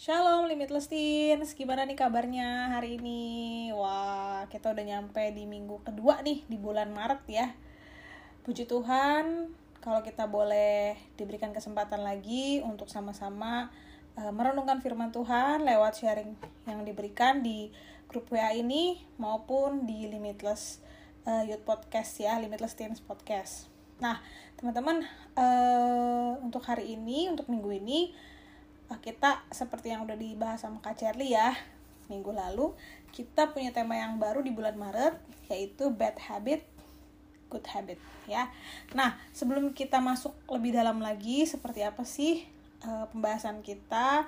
Shalom Limitless Teens, gimana nih kabarnya hari ini? Wah, kita udah nyampe di minggu kedua nih di bulan Maret ya. Puji Tuhan, kalau kita boleh diberikan kesempatan lagi untuk sama-sama uh, merenungkan firman Tuhan lewat sharing yang diberikan di grup WA ini maupun di Limitless uh, Youth Podcast ya, Limitless Teens Podcast. Nah, teman-teman, uh, untuk hari ini, untuk minggu ini, kita seperti yang udah dibahas sama Kak Charlie ya minggu lalu kita punya tema yang baru di bulan Maret yaitu bad habit good habit ya. Nah sebelum kita masuk lebih dalam lagi seperti apa sih uh, pembahasan kita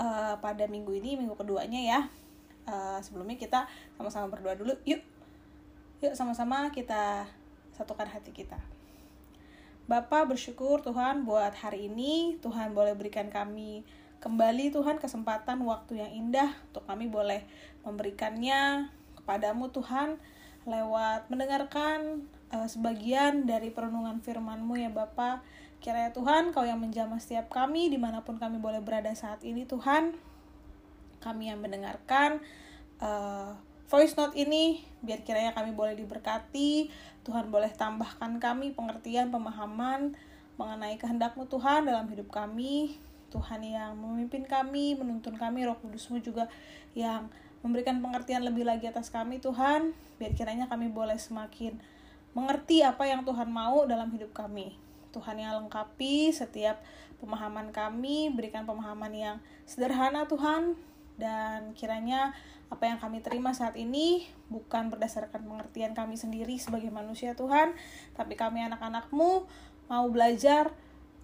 uh, pada minggu ini minggu keduanya ya? Uh, sebelumnya kita sama-sama berdoa dulu. Yuk yuk sama-sama kita satukan hati kita Bapak bersyukur Tuhan buat hari ini Tuhan boleh berikan kami kembali Tuhan kesempatan waktu yang indah untuk kami boleh memberikannya kepadamu Tuhan lewat mendengarkan uh, sebagian dari perenungan firman-Mu ya Bapa. Kiranya Tuhan Kau yang menjamah setiap kami di mana pun kami boleh berada saat ini Tuhan. Kami yang mendengarkan uh, voice note ini biar kiranya kami boleh diberkati Tuhan boleh tambahkan kami pengertian pemahaman mengenai kehendakmu Tuhan dalam hidup kami. Tuhan yang memimpin kami menuntun kami Roh Kudusmu juga yang memberikan pengertian lebih lagi atas kami Tuhan. Biar kiranya kami boleh semakin mengerti apa yang Tuhan mau dalam hidup kami. Tuhan yang lengkapi setiap pemahaman kami berikan pemahaman yang sederhana Tuhan dan kiranya apa yang kami terima saat ini bukan berdasarkan pengertian kami sendiri sebagai manusia Tuhan, tapi kami anak-anakmu mau belajar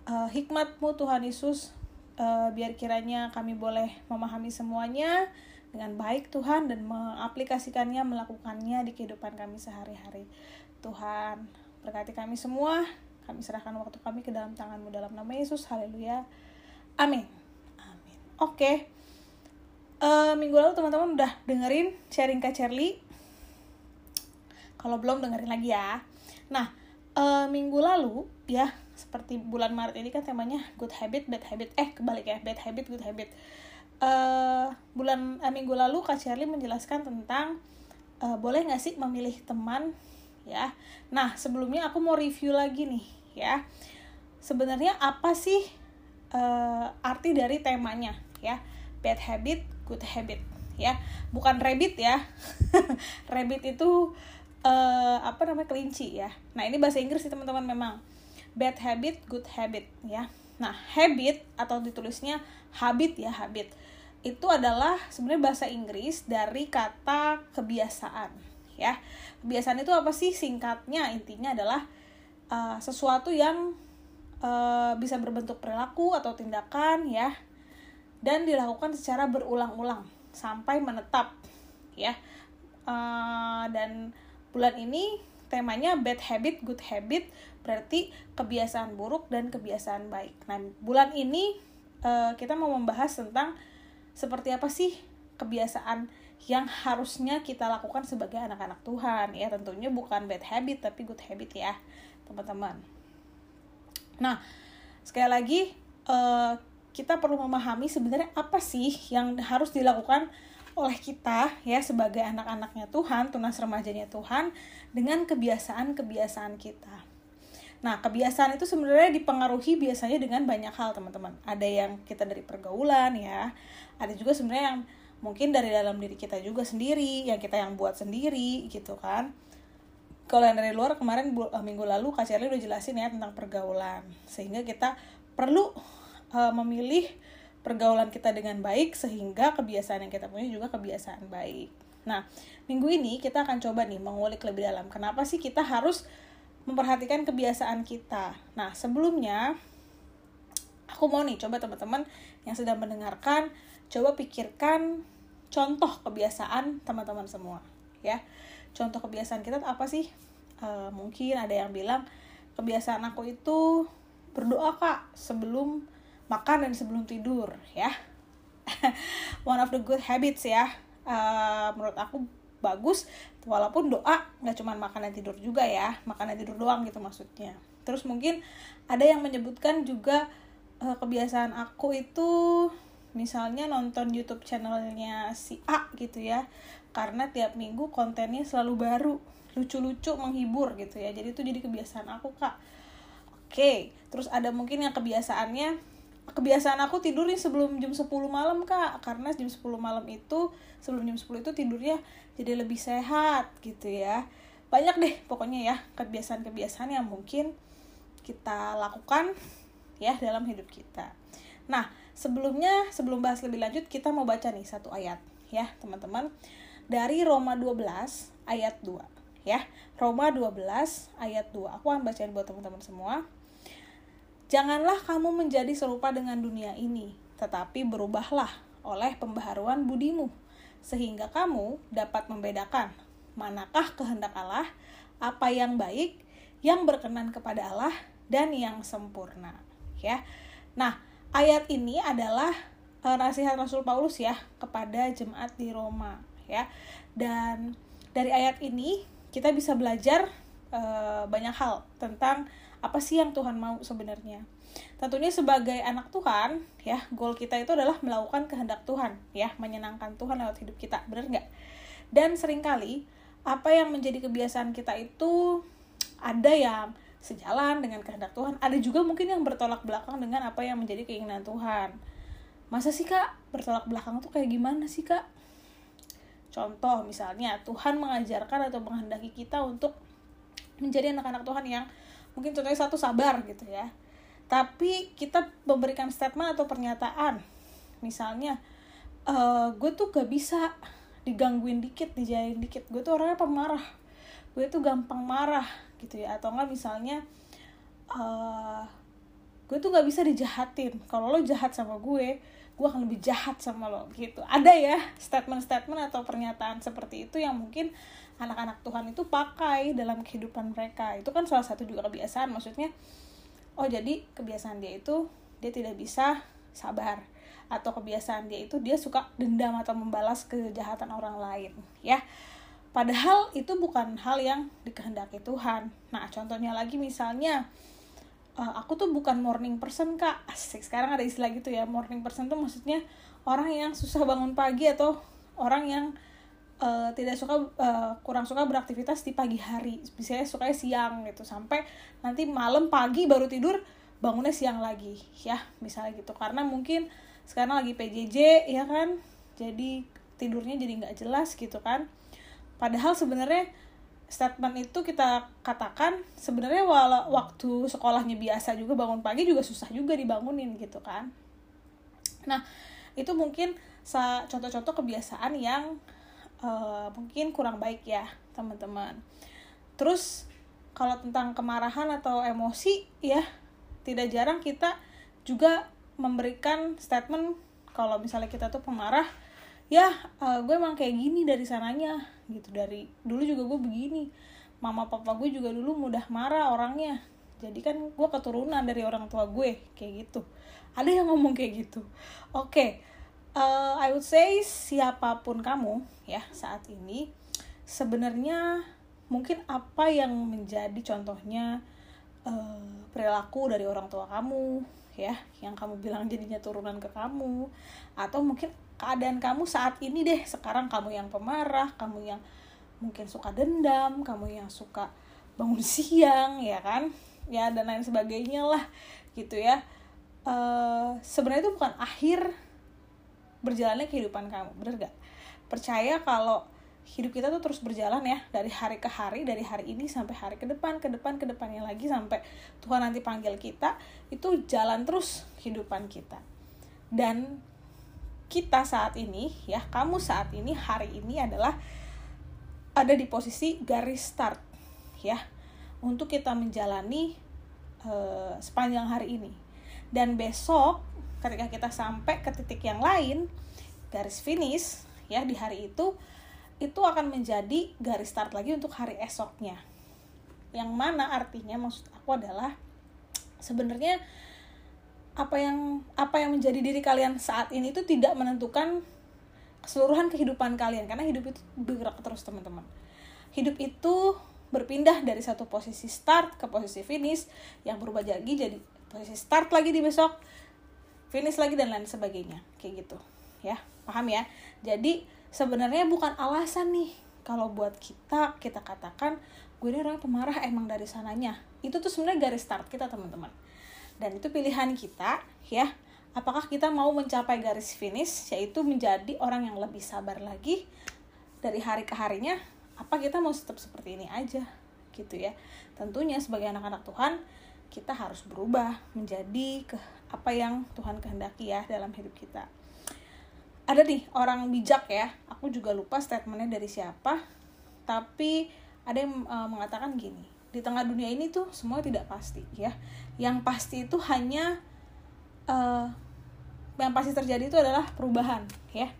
uh, hikmatmu Tuhan Yesus, uh, biar kiranya kami boleh memahami semuanya dengan baik Tuhan dan mengaplikasikannya, melakukannya di kehidupan kami sehari-hari. Tuhan, berkati kami semua, kami serahkan waktu kami ke dalam tanganmu dalam nama Yesus, haleluya, amin. Amin. Oke. Okay uh, minggu lalu teman-teman udah dengerin sharing Kak Charlie. Kalau belum dengerin lagi ya. Nah uh, minggu lalu ya seperti bulan Maret ini kan temanya good habit bad habit. Eh kebalik ya bad habit good habit. Uh, bulan uh, minggu lalu Kak Charlie menjelaskan tentang uh, boleh nggak sih memilih teman ya? Nah sebelumnya aku mau review lagi nih ya. Sebenarnya apa sih uh, arti dari temanya ya? Bad habit good habit ya. Bukan rabbit ya. Rabbit itu uh, apa namanya kelinci ya. Nah ini bahasa Inggris sih teman-teman memang. Bad habit good habit ya. Nah habit atau ditulisnya habit ya habit. Itu adalah sebenarnya bahasa Inggris dari kata kebiasaan ya. Kebiasaan itu apa sih? Singkatnya intinya adalah uh, sesuatu yang uh, bisa berbentuk perilaku atau tindakan ya dan dilakukan secara berulang-ulang sampai menetap ya. Uh, dan bulan ini temanya bad habit good habit berarti kebiasaan buruk dan kebiasaan baik. Nah bulan ini uh, kita mau membahas tentang seperti apa sih kebiasaan yang harusnya kita lakukan sebagai anak-anak Tuhan ya. Tentunya bukan bad habit tapi good habit ya teman-teman. Nah sekali lagi uh, kita perlu memahami sebenarnya apa sih yang harus dilakukan oleh kita ya sebagai anak-anaknya Tuhan, tunas remajanya Tuhan dengan kebiasaan-kebiasaan kita. Nah, kebiasaan itu sebenarnya dipengaruhi biasanya dengan banyak hal, teman-teman. Ada yang kita dari pergaulan ya. Ada juga sebenarnya yang mungkin dari dalam diri kita juga sendiri, yang kita yang buat sendiri gitu kan. Kalau yang dari luar kemarin eh, minggu lalu Kak Shirley udah jelasin ya tentang pergaulan. Sehingga kita perlu uh, memilih pergaulan kita dengan baik sehingga kebiasaan yang kita punya juga kebiasaan baik. Nah, minggu ini kita akan coba nih mengulik lebih dalam kenapa sih kita harus memperhatikan kebiasaan kita. Nah, sebelumnya aku mau nih coba teman-teman yang sedang mendengarkan coba pikirkan contoh kebiasaan teman-teman semua ya. Contoh kebiasaan kita apa sih? Uh, mungkin ada yang bilang kebiasaan aku itu berdoa kak sebelum makan dan sebelum tidur ya. One of the good habits ya. Uh, menurut aku bagus walaupun doa nggak cuma makan dan tidur juga ya. Makan dan tidur doang gitu maksudnya. Terus mungkin ada yang menyebutkan juga uh, kebiasaan aku itu misalnya nonton YouTube channelnya si A gitu ya. Karena tiap minggu kontennya selalu baru lucu-lucu menghibur gitu ya. Jadi itu jadi kebiasaan aku kak. Oke terus ada mungkin yang kebiasaannya kebiasaan aku tidur nih sebelum jam 10 malam kak karena jam 10 malam itu sebelum jam 10 itu tidurnya jadi lebih sehat gitu ya banyak deh pokoknya ya kebiasaan-kebiasaan yang mungkin kita lakukan ya dalam hidup kita nah sebelumnya sebelum bahas lebih lanjut kita mau baca nih satu ayat ya teman-teman dari Roma 12 ayat 2 ya. Roma 12 ayat 2. Aku akan bacain buat teman-teman semua. Janganlah kamu menjadi serupa dengan dunia ini, tetapi berubahlah oleh pembaharuan budimu, sehingga kamu dapat membedakan manakah kehendak Allah, apa yang baik, yang berkenan kepada Allah, dan yang sempurna. Ya, nah ayat ini adalah uh, nasihat Rasul Paulus ya kepada jemaat di Roma ya, dan dari ayat ini kita bisa belajar uh, banyak hal tentang apa sih yang Tuhan mau sebenarnya. Tentunya sebagai anak Tuhan, ya, goal kita itu adalah melakukan kehendak Tuhan, ya, menyenangkan Tuhan lewat hidup kita, benar nggak? Dan sering kali apa yang menjadi kebiasaan kita itu ada yang sejalan dengan kehendak Tuhan, ada juga mungkin yang bertolak belakang dengan apa yang menjadi keinginan Tuhan. Masa sih kak bertolak belakang tuh kayak gimana sih kak? Contoh misalnya Tuhan mengajarkan atau menghendaki kita untuk menjadi anak-anak Tuhan yang mungkin contohnya satu sabar gitu ya. Tapi kita memberikan statement atau pernyataan, misalnya e, gue tuh gak bisa digangguin dikit, dijailin dikit. Gue tuh orangnya pemarah, gue tuh gampang marah gitu ya. Atau enggak misalnya uh, gue tuh gak bisa dijahatin. Kalau lo jahat sama gue, gue akan lebih jahat sama lo gitu. Ada ya statement-statement atau pernyataan seperti itu yang mungkin anak-anak Tuhan itu pakai dalam kehidupan mereka. Itu kan salah satu juga kebiasaan maksudnya oh jadi kebiasaan dia itu dia tidak bisa sabar atau kebiasaan dia itu dia suka dendam atau membalas kejahatan orang lain ya. Padahal itu bukan hal yang dikehendaki Tuhan. Nah contohnya lagi misalnya uh, aku tuh bukan morning person kak. Asik sekarang ada istilah gitu ya morning person tuh maksudnya orang yang susah bangun pagi atau orang yang uh, tidak suka uh, kurang suka beraktivitas di pagi hari. Biasanya suka siang gitu sampai nanti malam pagi baru tidur bangunnya siang lagi ya misalnya gitu. Karena mungkin sekarang lagi PJJ ya kan? Jadi tidurnya jadi nggak jelas gitu kan. Padahal sebenarnya statement itu kita katakan sebenarnya walau waktu sekolahnya biasa juga bangun pagi juga susah juga dibangunin gitu kan. Nah itu mungkin contoh-contoh kebiasaan yang uh, mungkin kurang baik ya teman-teman. Terus kalau tentang kemarahan atau emosi ya tidak jarang kita juga memberikan statement kalau misalnya kita tuh pemarah ya uh, gue emang kayak gini dari sananya gitu. Dari dulu juga gue begini. Mama papa gue juga dulu mudah marah orangnya. Jadi kan gue keturunan dari orang tua gue kayak gitu. Ada yang ngomong kayak gitu. Oke okay. uh, I would say siapa pun kamu ya saat ini sebenarnya mungkin apa yang menjadi contohnya uh, perilaku dari orang tua kamu ya. Yang kamu bilang jadinya turunan ke kamu. Atau mungkin keadaan kamu saat ini deh. Sekarang kamu yang pemarah kamu yang mungkin suka dendam kamu yang suka bangun siang ya kan? Ya dan lain sebagainya lah gitu ya. Uh, sebenarnya itu bukan akhir berjalannya kehidupan kamu bener gak percaya kalau hidup kita tuh terus berjalan ya dari hari ke hari dari hari ini sampai hari ke depan ke depan ke depannya lagi sampai Tuhan nanti panggil kita itu jalan terus kehidupan kita. Dan kita saat ini ya kamu saat ini hari ini adalah ada di posisi garis start ya untuk kita menjalani uh, sepanjang hari ini. Dan besok ketika kita sampai ke titik yang lain garis finish ya di hari itu itu akan menjadi garis start lagi untuk hari esoknya. Yang mana artinya maksud aku adalah sebenarnya apa yang apa yang menjadi diri kalian saat ini itu tidak menentukan keseluruhan kehidupan kalian. Karena hidup itu bergerak terus teman-teman. Hidup itu berpindah dari satu posisi start ke posisi finish yang berubah jadi jadi posisi start lagi di besok finish lagi dan lain sebagainya. Kayak gitu. Ya paham ya? Jadi sebenarnya bukan alasan nih kalau buat kita kita katakan gue ini orang pemarah emang dari sananya. Itu tuh sebenarnya garis start kita teman-teman dan itu pilihan kita ya. Apakah kita mau mencapai garis finish yaitu menjadi orang yang lebih sabar lagi dari hari ke harinya? Apa kita mau tetap seperti ini aja gitu ya. Tentunya sebagai anak-anak Tuhan kita harus berubah menjadi ke apa yang Tuhan kehendaki ya dalam hidup kita. Ada nih orang bijak ya. Aku juga lupa statementnya dari siapa. Tapi ada yang uh, mengatakan gini di tengah dunia ini tuh semua tidak pasti ya. Yang pasti itu hanya uh, yang pasti terjadi itu adalah perubahan ya.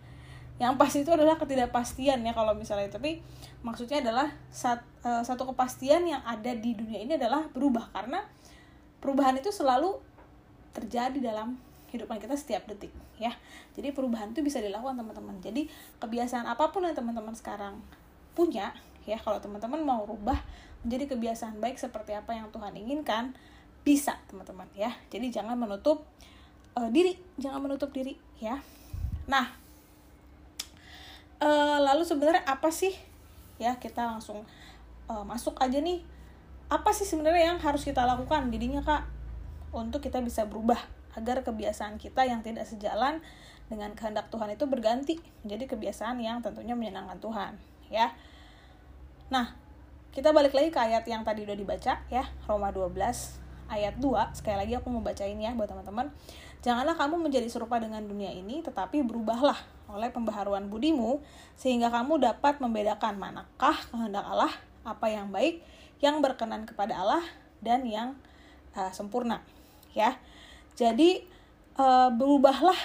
Yang pasti itu adalah ketidakpastian ya kalau misalnya. Tapi maksudnya adalah sat, uh, satu kepastian yang ada di dunia ini adalah berubah. Karena perubahan itu selalu terjadi dalam kehidupan kita setiap detik ya. Jadi perubahan itu bisa dilakukan teman-teman. Jadi kebiasaan apa pun yang teman-teman sekarang punya ya kalau teman-teman mau rubah menjadi kebiasaan baik seperti apa yang Tuhan inginkan bisa teman-teman ya. Jadi jangan menutup uh, diri. Jangan menutup diri ya. Nah uh, lalu sebenarnya apa sih? Ya kita langsung uh, masuk aja nih. Apa sih sebenarnya yang harus kita lakukan? Jadinya kak untuk kita bisa berubah agar kebiasaan kita yang tidak sejalan dengan kehendak Tuhan itu berganti menjadi kebiasaan yang tentunya menyenangkan Tuhan ya. Nah, kita balik lagi ke ayat yang tadi udah dibaca ya, Roma 12 ayat 2. Sekali lagi aku mau bacain ya buat teman-teman. Janganlah kamu menjadi serupa dengan dunia ini, tetapi berubahlah oleh pembaharuan budimu sehingga kamu dapat membedakan manakah kehendak Allah, apa yang baik, yang berkenan kepada Allah dan yang uh, sempurna. Ya. Jadi uh, berubahlah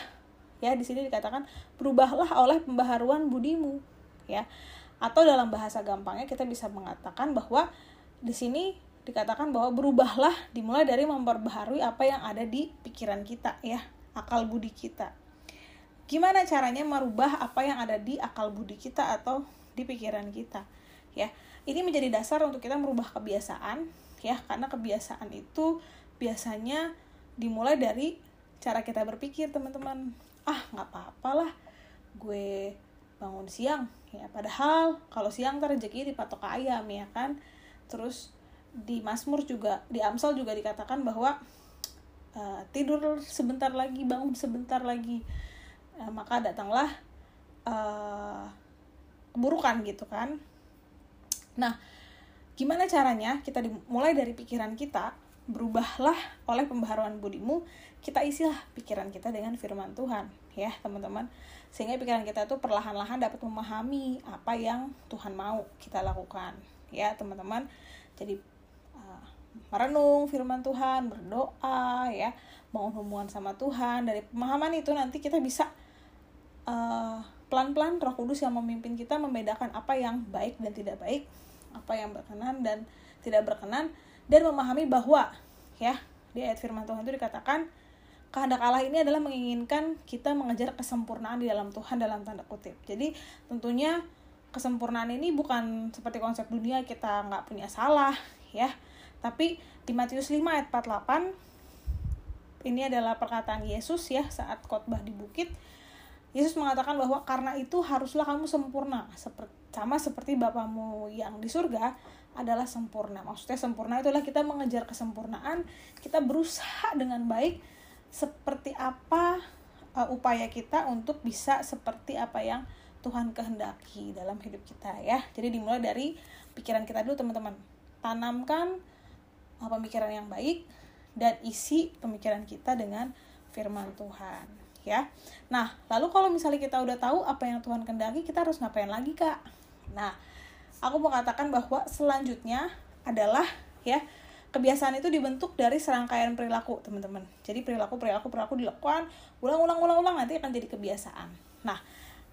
ya di sini dikatakan berubahlah oleh pembaharuan budimu ya atau dalam bahasa gampangnya kita bisa mengatakan bahwa di sini dikatakan bahwa berubahlah dimulai dari memperbaharui apa yang ada di pikiran kita ya akal budi kita. Gimana caranya merubah apa yang ada di akal budi kita atau di pikiran kita ya? Ini menjadi dasar untuk kita merubah kebiasaan ya karena kebiasaan itu biasanya dimulai dari cara kita berpikir teman-teman. Ah nggak apa-apalah gue bangun siang ya. Padahal kalau siang ntar rezeki dipatok ayam ya kan. Terus di Mazmur juga di Amsal juga dikatakan bahwa uh, tidur sebentar lagi bangun sebentar lagi. Uh, maka datanglah uh, keburukan gitu kan. Nah gimana caranya kita dimulai dari pikiran kita berubahlah oleh pembaharuan budimu kita isilah pikiran kita dengan firman Tuhan ya teman-teman. Sehingga pikiran kita itu perlahan-lahan dapat memahami apa yang Tuhan mau kita lakukan ya teman-teman. Jadi uh, merenung firman Tuhan berdoa ya mau hubungan sama Tuhan. Dari pemahaman itu nanti kita bisa uh, pelan-pelan Roh Kudus yang memimpin kita membedakan apa yang baik dan tidak baik apa yang berkenan dan tidak berkenan dan memahami bahwa ya di ayat firman Tuhan itu dikatakan kehendak Allah ini adalah menginginkan kita mengejar kesempurnaan di dalam Tuhan dalam tanda kutip. Jadi tentunya kesempurnaan ini bukan seperti konsep dunia kita nggak punya salah ya. Tapi di Matius 5 ayat 48 ini adalah perkataan Yesus ya saat khotbah di bukit. Yesus mengatakan bahwa karena itu haruslah kamu sempurna seperti sama seperti Bapamu yang di surga adalah sempurna. Maksudnya sempurna itulah kita mengejar kesempurnaan, kita berusaha dengan baik seperti apa uh, upaya kita untuk bisa seperti apa yang Tuhan kehendaki dalam hidup kita ya. Jadi dimulai dari pikiran kita dulu teman-teman. Tanamkan uh, pemikiran yang baik dan isi pemikiran kita dengan firman Tuhan ya. Nah, lalu kalau misalnya kita udah tahu apa yang Tuhan kehendaki, kita harus ngapain lagi, Kak? Nah, aku mau katakan bahwa selanjutnya adalah ya kebiasaan itu dibentuk dari serangkaian perilaku teman-teman. Jadi perilaku perilaku perilaku dilakukan ulang ulang ulang ulang nanti akan jadi kebiasaan. Nah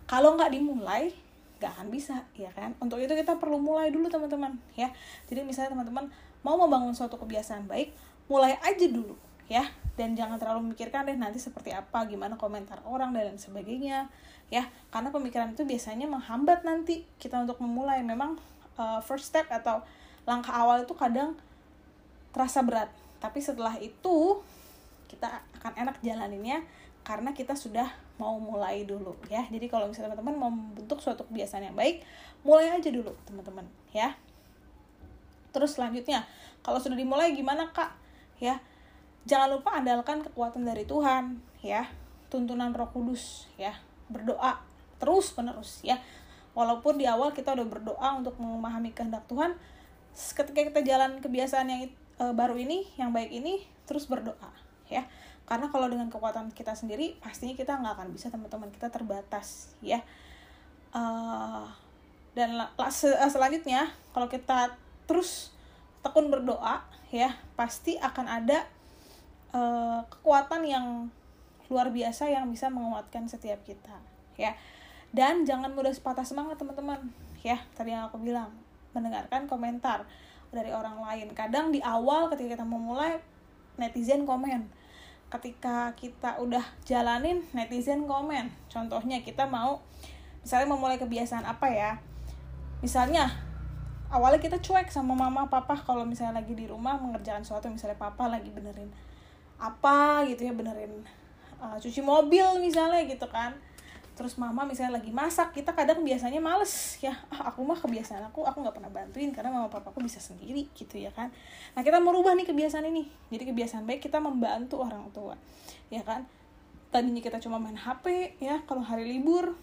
kalau nggak dimulai nggak akan bisa ya kan? Untuk itu kita perlu mulai dulu teman-teman ya. Jadi misalnya teman-teman mau membangun suatu kebiasaan baik mulai aja dulu ya dan jangan terlalu memikirkan deh nanti seperti apa gimana komentar orang dan lain sebagainya ya. Karena pemikiran itu biasanya menghambat nanti kita untuk memulai. Memang uh, first step atau langkah awal itu kadang terasa berat. Tapi setelah itu kita akan enak jalaninnya karena kita sudah mau mulai dulu ya. Jadi kalau misalnya teman-teman mau membentuk suatu kebiasaan yang baik mulai aja dulu teman-teman ya. Terus selanjutnya kalau sudah dimulai gimana kak? Ya jangan lupa andalkan kekuatan dari Tuhan ya. Tuntunan Roh Kudus ya. Berdoa terus menerus ya. Walaupun di awal kita udah berdoa untuk memahami kehendak Tuhan ketika kita jalan kebiasaan yang e, baru ini yang baik ini terus berdoa ya. Karena kalau dengan kekuatan kita sendiri pastinya kita nggak akan bisa teman-teman kita terbatas ya. Uh, dan uh, selanjutnya kalau kita terus tekun berdoa ya pasti akan ada uh, kekuatan yang luar biasa yang bisa menguatkan setiap kita ya. Dan jangan mudah patah semangat teman-teman ya. Tadi yang aku bilang mendengarkan komentar dari orang lain. Kadang di awal ketika kita memulai netizen komen. Ketika kita udah jalanin netizen komen. Contohnya kita mau misalnya memulai kebiasaan apa ya? Misalnya awalnya kita cuek sama mama papa kalau misalnya lagi di rumah mengerjakan sesuatu misalnya papa lagi benerin apa gitu ya benerin uh, cuci mobil misalnya gitu kan. Terus mama misalnya lagi masak kita kadang biasanya males ya. Ah, aku mah kebiasaan aku aku nggak pernah bantuin karena mama papa aku bisa sendiri gitu ya kan. Nah kita merubah nih kebiasaan ini. Jadi kebiasaan baik kita membantu orang tua ya kan. Tadinya kita cuma main hp ya kalau hari libur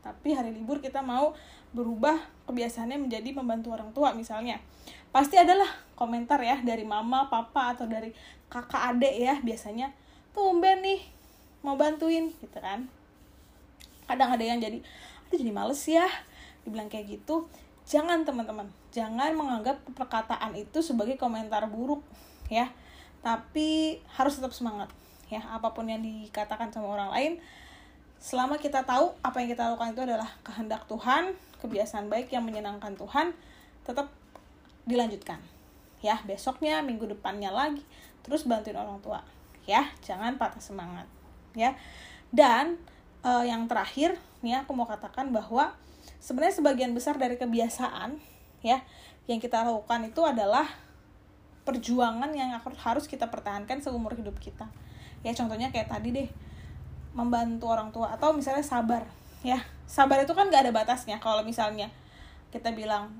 tapi hari libur kita mau berubah kebiasaannya menjadi membantu orang tua misalnya. Pasti adalah komentar ya dari mama papa atau dari kakak adik ya. Biasanya tumben nih mau bantuin gitu kan. Kadang ada yang jadi aduh jadi males ya dibilang kayak gitu. Jangan teman-teman. Jangan menganggap perkataan itu sebagai komentar buruk ya. Tapi harus tetap semangat ya. Apa pun yang dikatakan sama orang lain selama kita tahu apa yang kita lakukan itu adalah kehendak Tuhan kebiasaan baik yang menyenangkan Tuhan tetap dilanjutkan. Ya besoknya minggu depannya lagi terus bantuin orang tua. Ya jangan patah semangat. Ya. Dan uh, yang terakhir nih aku mau katakan bahwa sebenarnya sebagian besar dari kebiasaan ya yang kita lakukan itu adalah perjuangan yang harus kita pertahankan seumur hidup kita. Ya contohnya kayak tadi deh membantu orang tua atau misalnya sabar ya. Sabar itu kan gak ada batasnya. Kalau misalnya kita bilang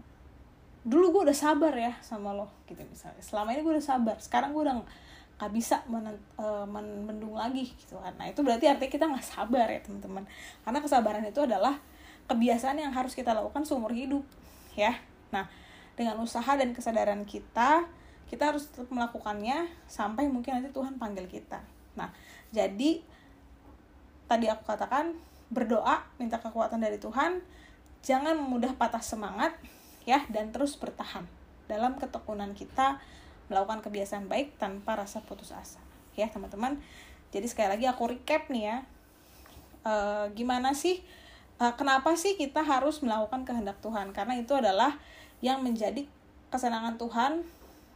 dulu gue udah sabar ya sama lo gitu misalnya. Selama ini gue udah sabar sekarang gue udah nggak bisa men, uh, mendung lagi gitu kan. Nah itu berarti artinya kita nggak sabar ya teman-teman. Karena kesabaran itu adalah kebiasaan yang harus kita lakukan seumur hidup ya. Nah dengan usaha dan kesadaran kita kita harus tetap melakukannya sampai mungkin nanti Tuhan panggil kita. Nah jadi tadi aku katakan berdoa minta kekuatan dari Tuhan jangan mudah patah semangat ya dan terus bertahan dalam ketekunan kita melakukan kebiasaan baik tanpa rasa putus asa ya teman-teman. Jadi sekali lagi aku recap nih ya e, gimana sih e, kenapa sih kita harus melakukan kehendak Tuhan? Karena itu adalah yang menjadi kesenangan Tuhan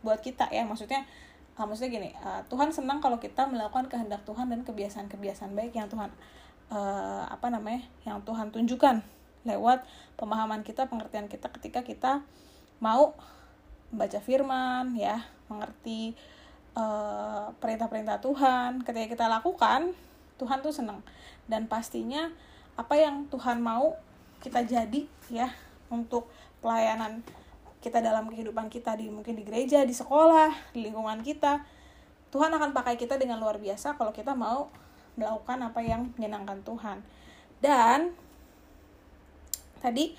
buat kita ya. Maksudnya e, maksudnya gini e, Tuhan senang kalau kita melakukan kehendak Tuhan dan kebiasaan-kebiasaan baik yang Tuhan e, apa namanya yang Tuhan tunjukkan lewat pemahaman kita pengertian kita ketika kita mau baca firman ya mengerti perintah perintah-perintah Tuhan. Ketika kita lakukan Tuhan tuh senang. Dan pastinya apa yang Tuhan mau kita jadi ya untuk pelayanan kita dalam kehidupan kita di mungkin di gereja di sekolah di lingkungan kita Tuhan akan pakai kita dengan luar biasa kalau kita mau melakukan apa yang menyenangkan Tuhan dan tadi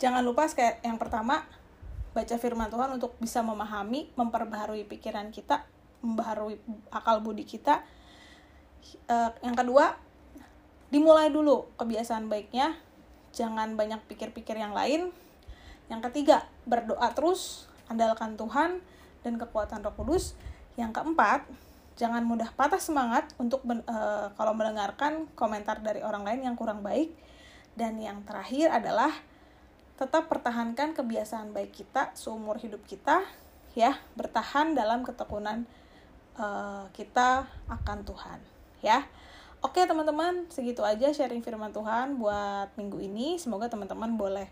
jangan lupa kayak yang pertama baca firman Tuhan untuk bisa memahami, memperbaharui pikiran kita, membaharui akal budi kita. Uh, yang kedua, dimulai dulu kebiasaan baiknya, jangan banyak pikir-pikir yang lain. Yang ketiga, berdoa terus, andalkan Tuhan dan kekuatan Roh Kudus. Yang keempat, jangan mudah patah semangat untuk uh, kalau mendengarkan komentar dari orang lain yang kurang baik. Dan yang terakhir adalah tetap pertahankan kebiasaan baik kita seumur hidup kita ya bertahan dalam ketekunan uh, kita akan Tuhan ya oke teman-teman segitu aja sharing firman Tuhan buat minggu ini semoga teman-teman boleh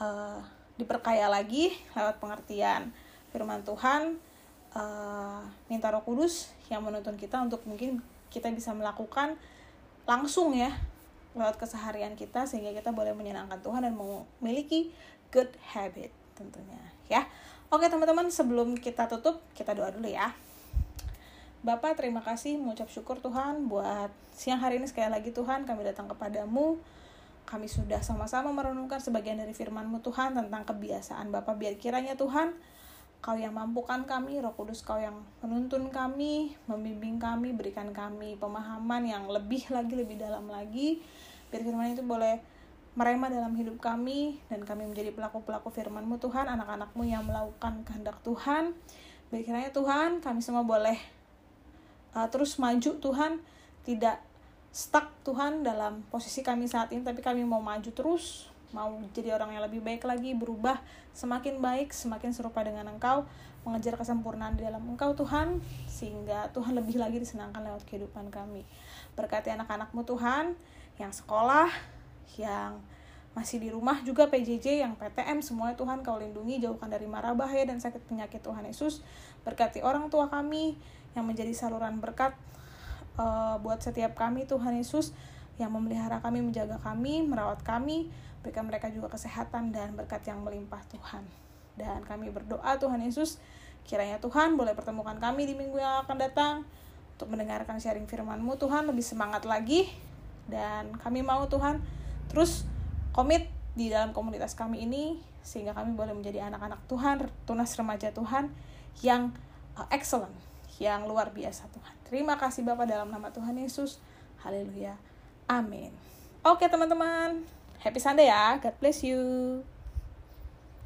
uh, diperkaya lagi lewat pengertian firman Tuhan uh, minta Roh Kudus yang menuntun kita untuk mungkin kita bisa melakukan langsung ya lewat keseharian kita sehingga kita boleh menyenangkan Tuhan dan memiliki good habit tentunya ya. Oke teman-teman sebelum kita tutup kita doa dulu ya. Bapak terima kasih mengucap syukur Tuhan buat siang hari ini sekali lagi Tuhan kami datang kepadamu kami sudah sama-sama merenungkan sebagian dari firman-Mu Tuhan tentang kebiasaan Bapak biar kiranya Tuhan Kau yang mampukan kami, Roh Kudus Kau yang menuntun kami, membimbing kami, berikan kami pemahaman yang lebih lagi, lebih dalam lagi. Biar firman itu boleh merema dalam hidup kami dan kami menjadi pelaku-pelaku firman-Mu Tuhan, anak-anak-Mu yang melakukan kehendak Tuhan. Biar kiranya Tuhan, kami semua boleh uh, terus maju Tuhan, tidak stuck Tuhan dalam posisi kami saat ini, tapi kami mau maju terus, mau jadi orang yang lebih baik lagi, berubah semakin baik, semakin serupa dengan Engkau, mengejar kesempurnaan di dalam Engkau Tuhan, sehingga Tuhan lebih lagi disenangkan lewat kehidupan kami. Berkati anak-anakmu Tuhan, yang sekolah, yang masih di rumah juga PJJ yang PTM semuanya Tuhan kau lindungi jauhkan dari marah bahaya dan sakit penyakit Tuhan Yesus berkati orang tua kami yang menjadi saluran berkat uh, buat setiap kami Tuhan Yesus yang memelihara kami menjaga kami merawat kami berikan mereka juga kesehatan dan berkat yang melimpah Tuhan. Dan kami berdoa Tuhan Yesus, kiranya Tuhan boleh pertemukan kami di minggu yang akan datang untuk mendengarkan sharing firman-Mu. Tuhan lebih semangat lagi. Dan kami mau Tuhan terus komit di dalam komunitas kami ini sehingga kami boleh menjadi anak-anak Tuhan, tunas remaja Tuhan yang uh, excellent, yang luar biasa Tuhan. Terima kasih Bapak dalam nama Tuhan Yesus. Haleluya. Amin. Oke teman-teman, happy Sunday ya. God bless you.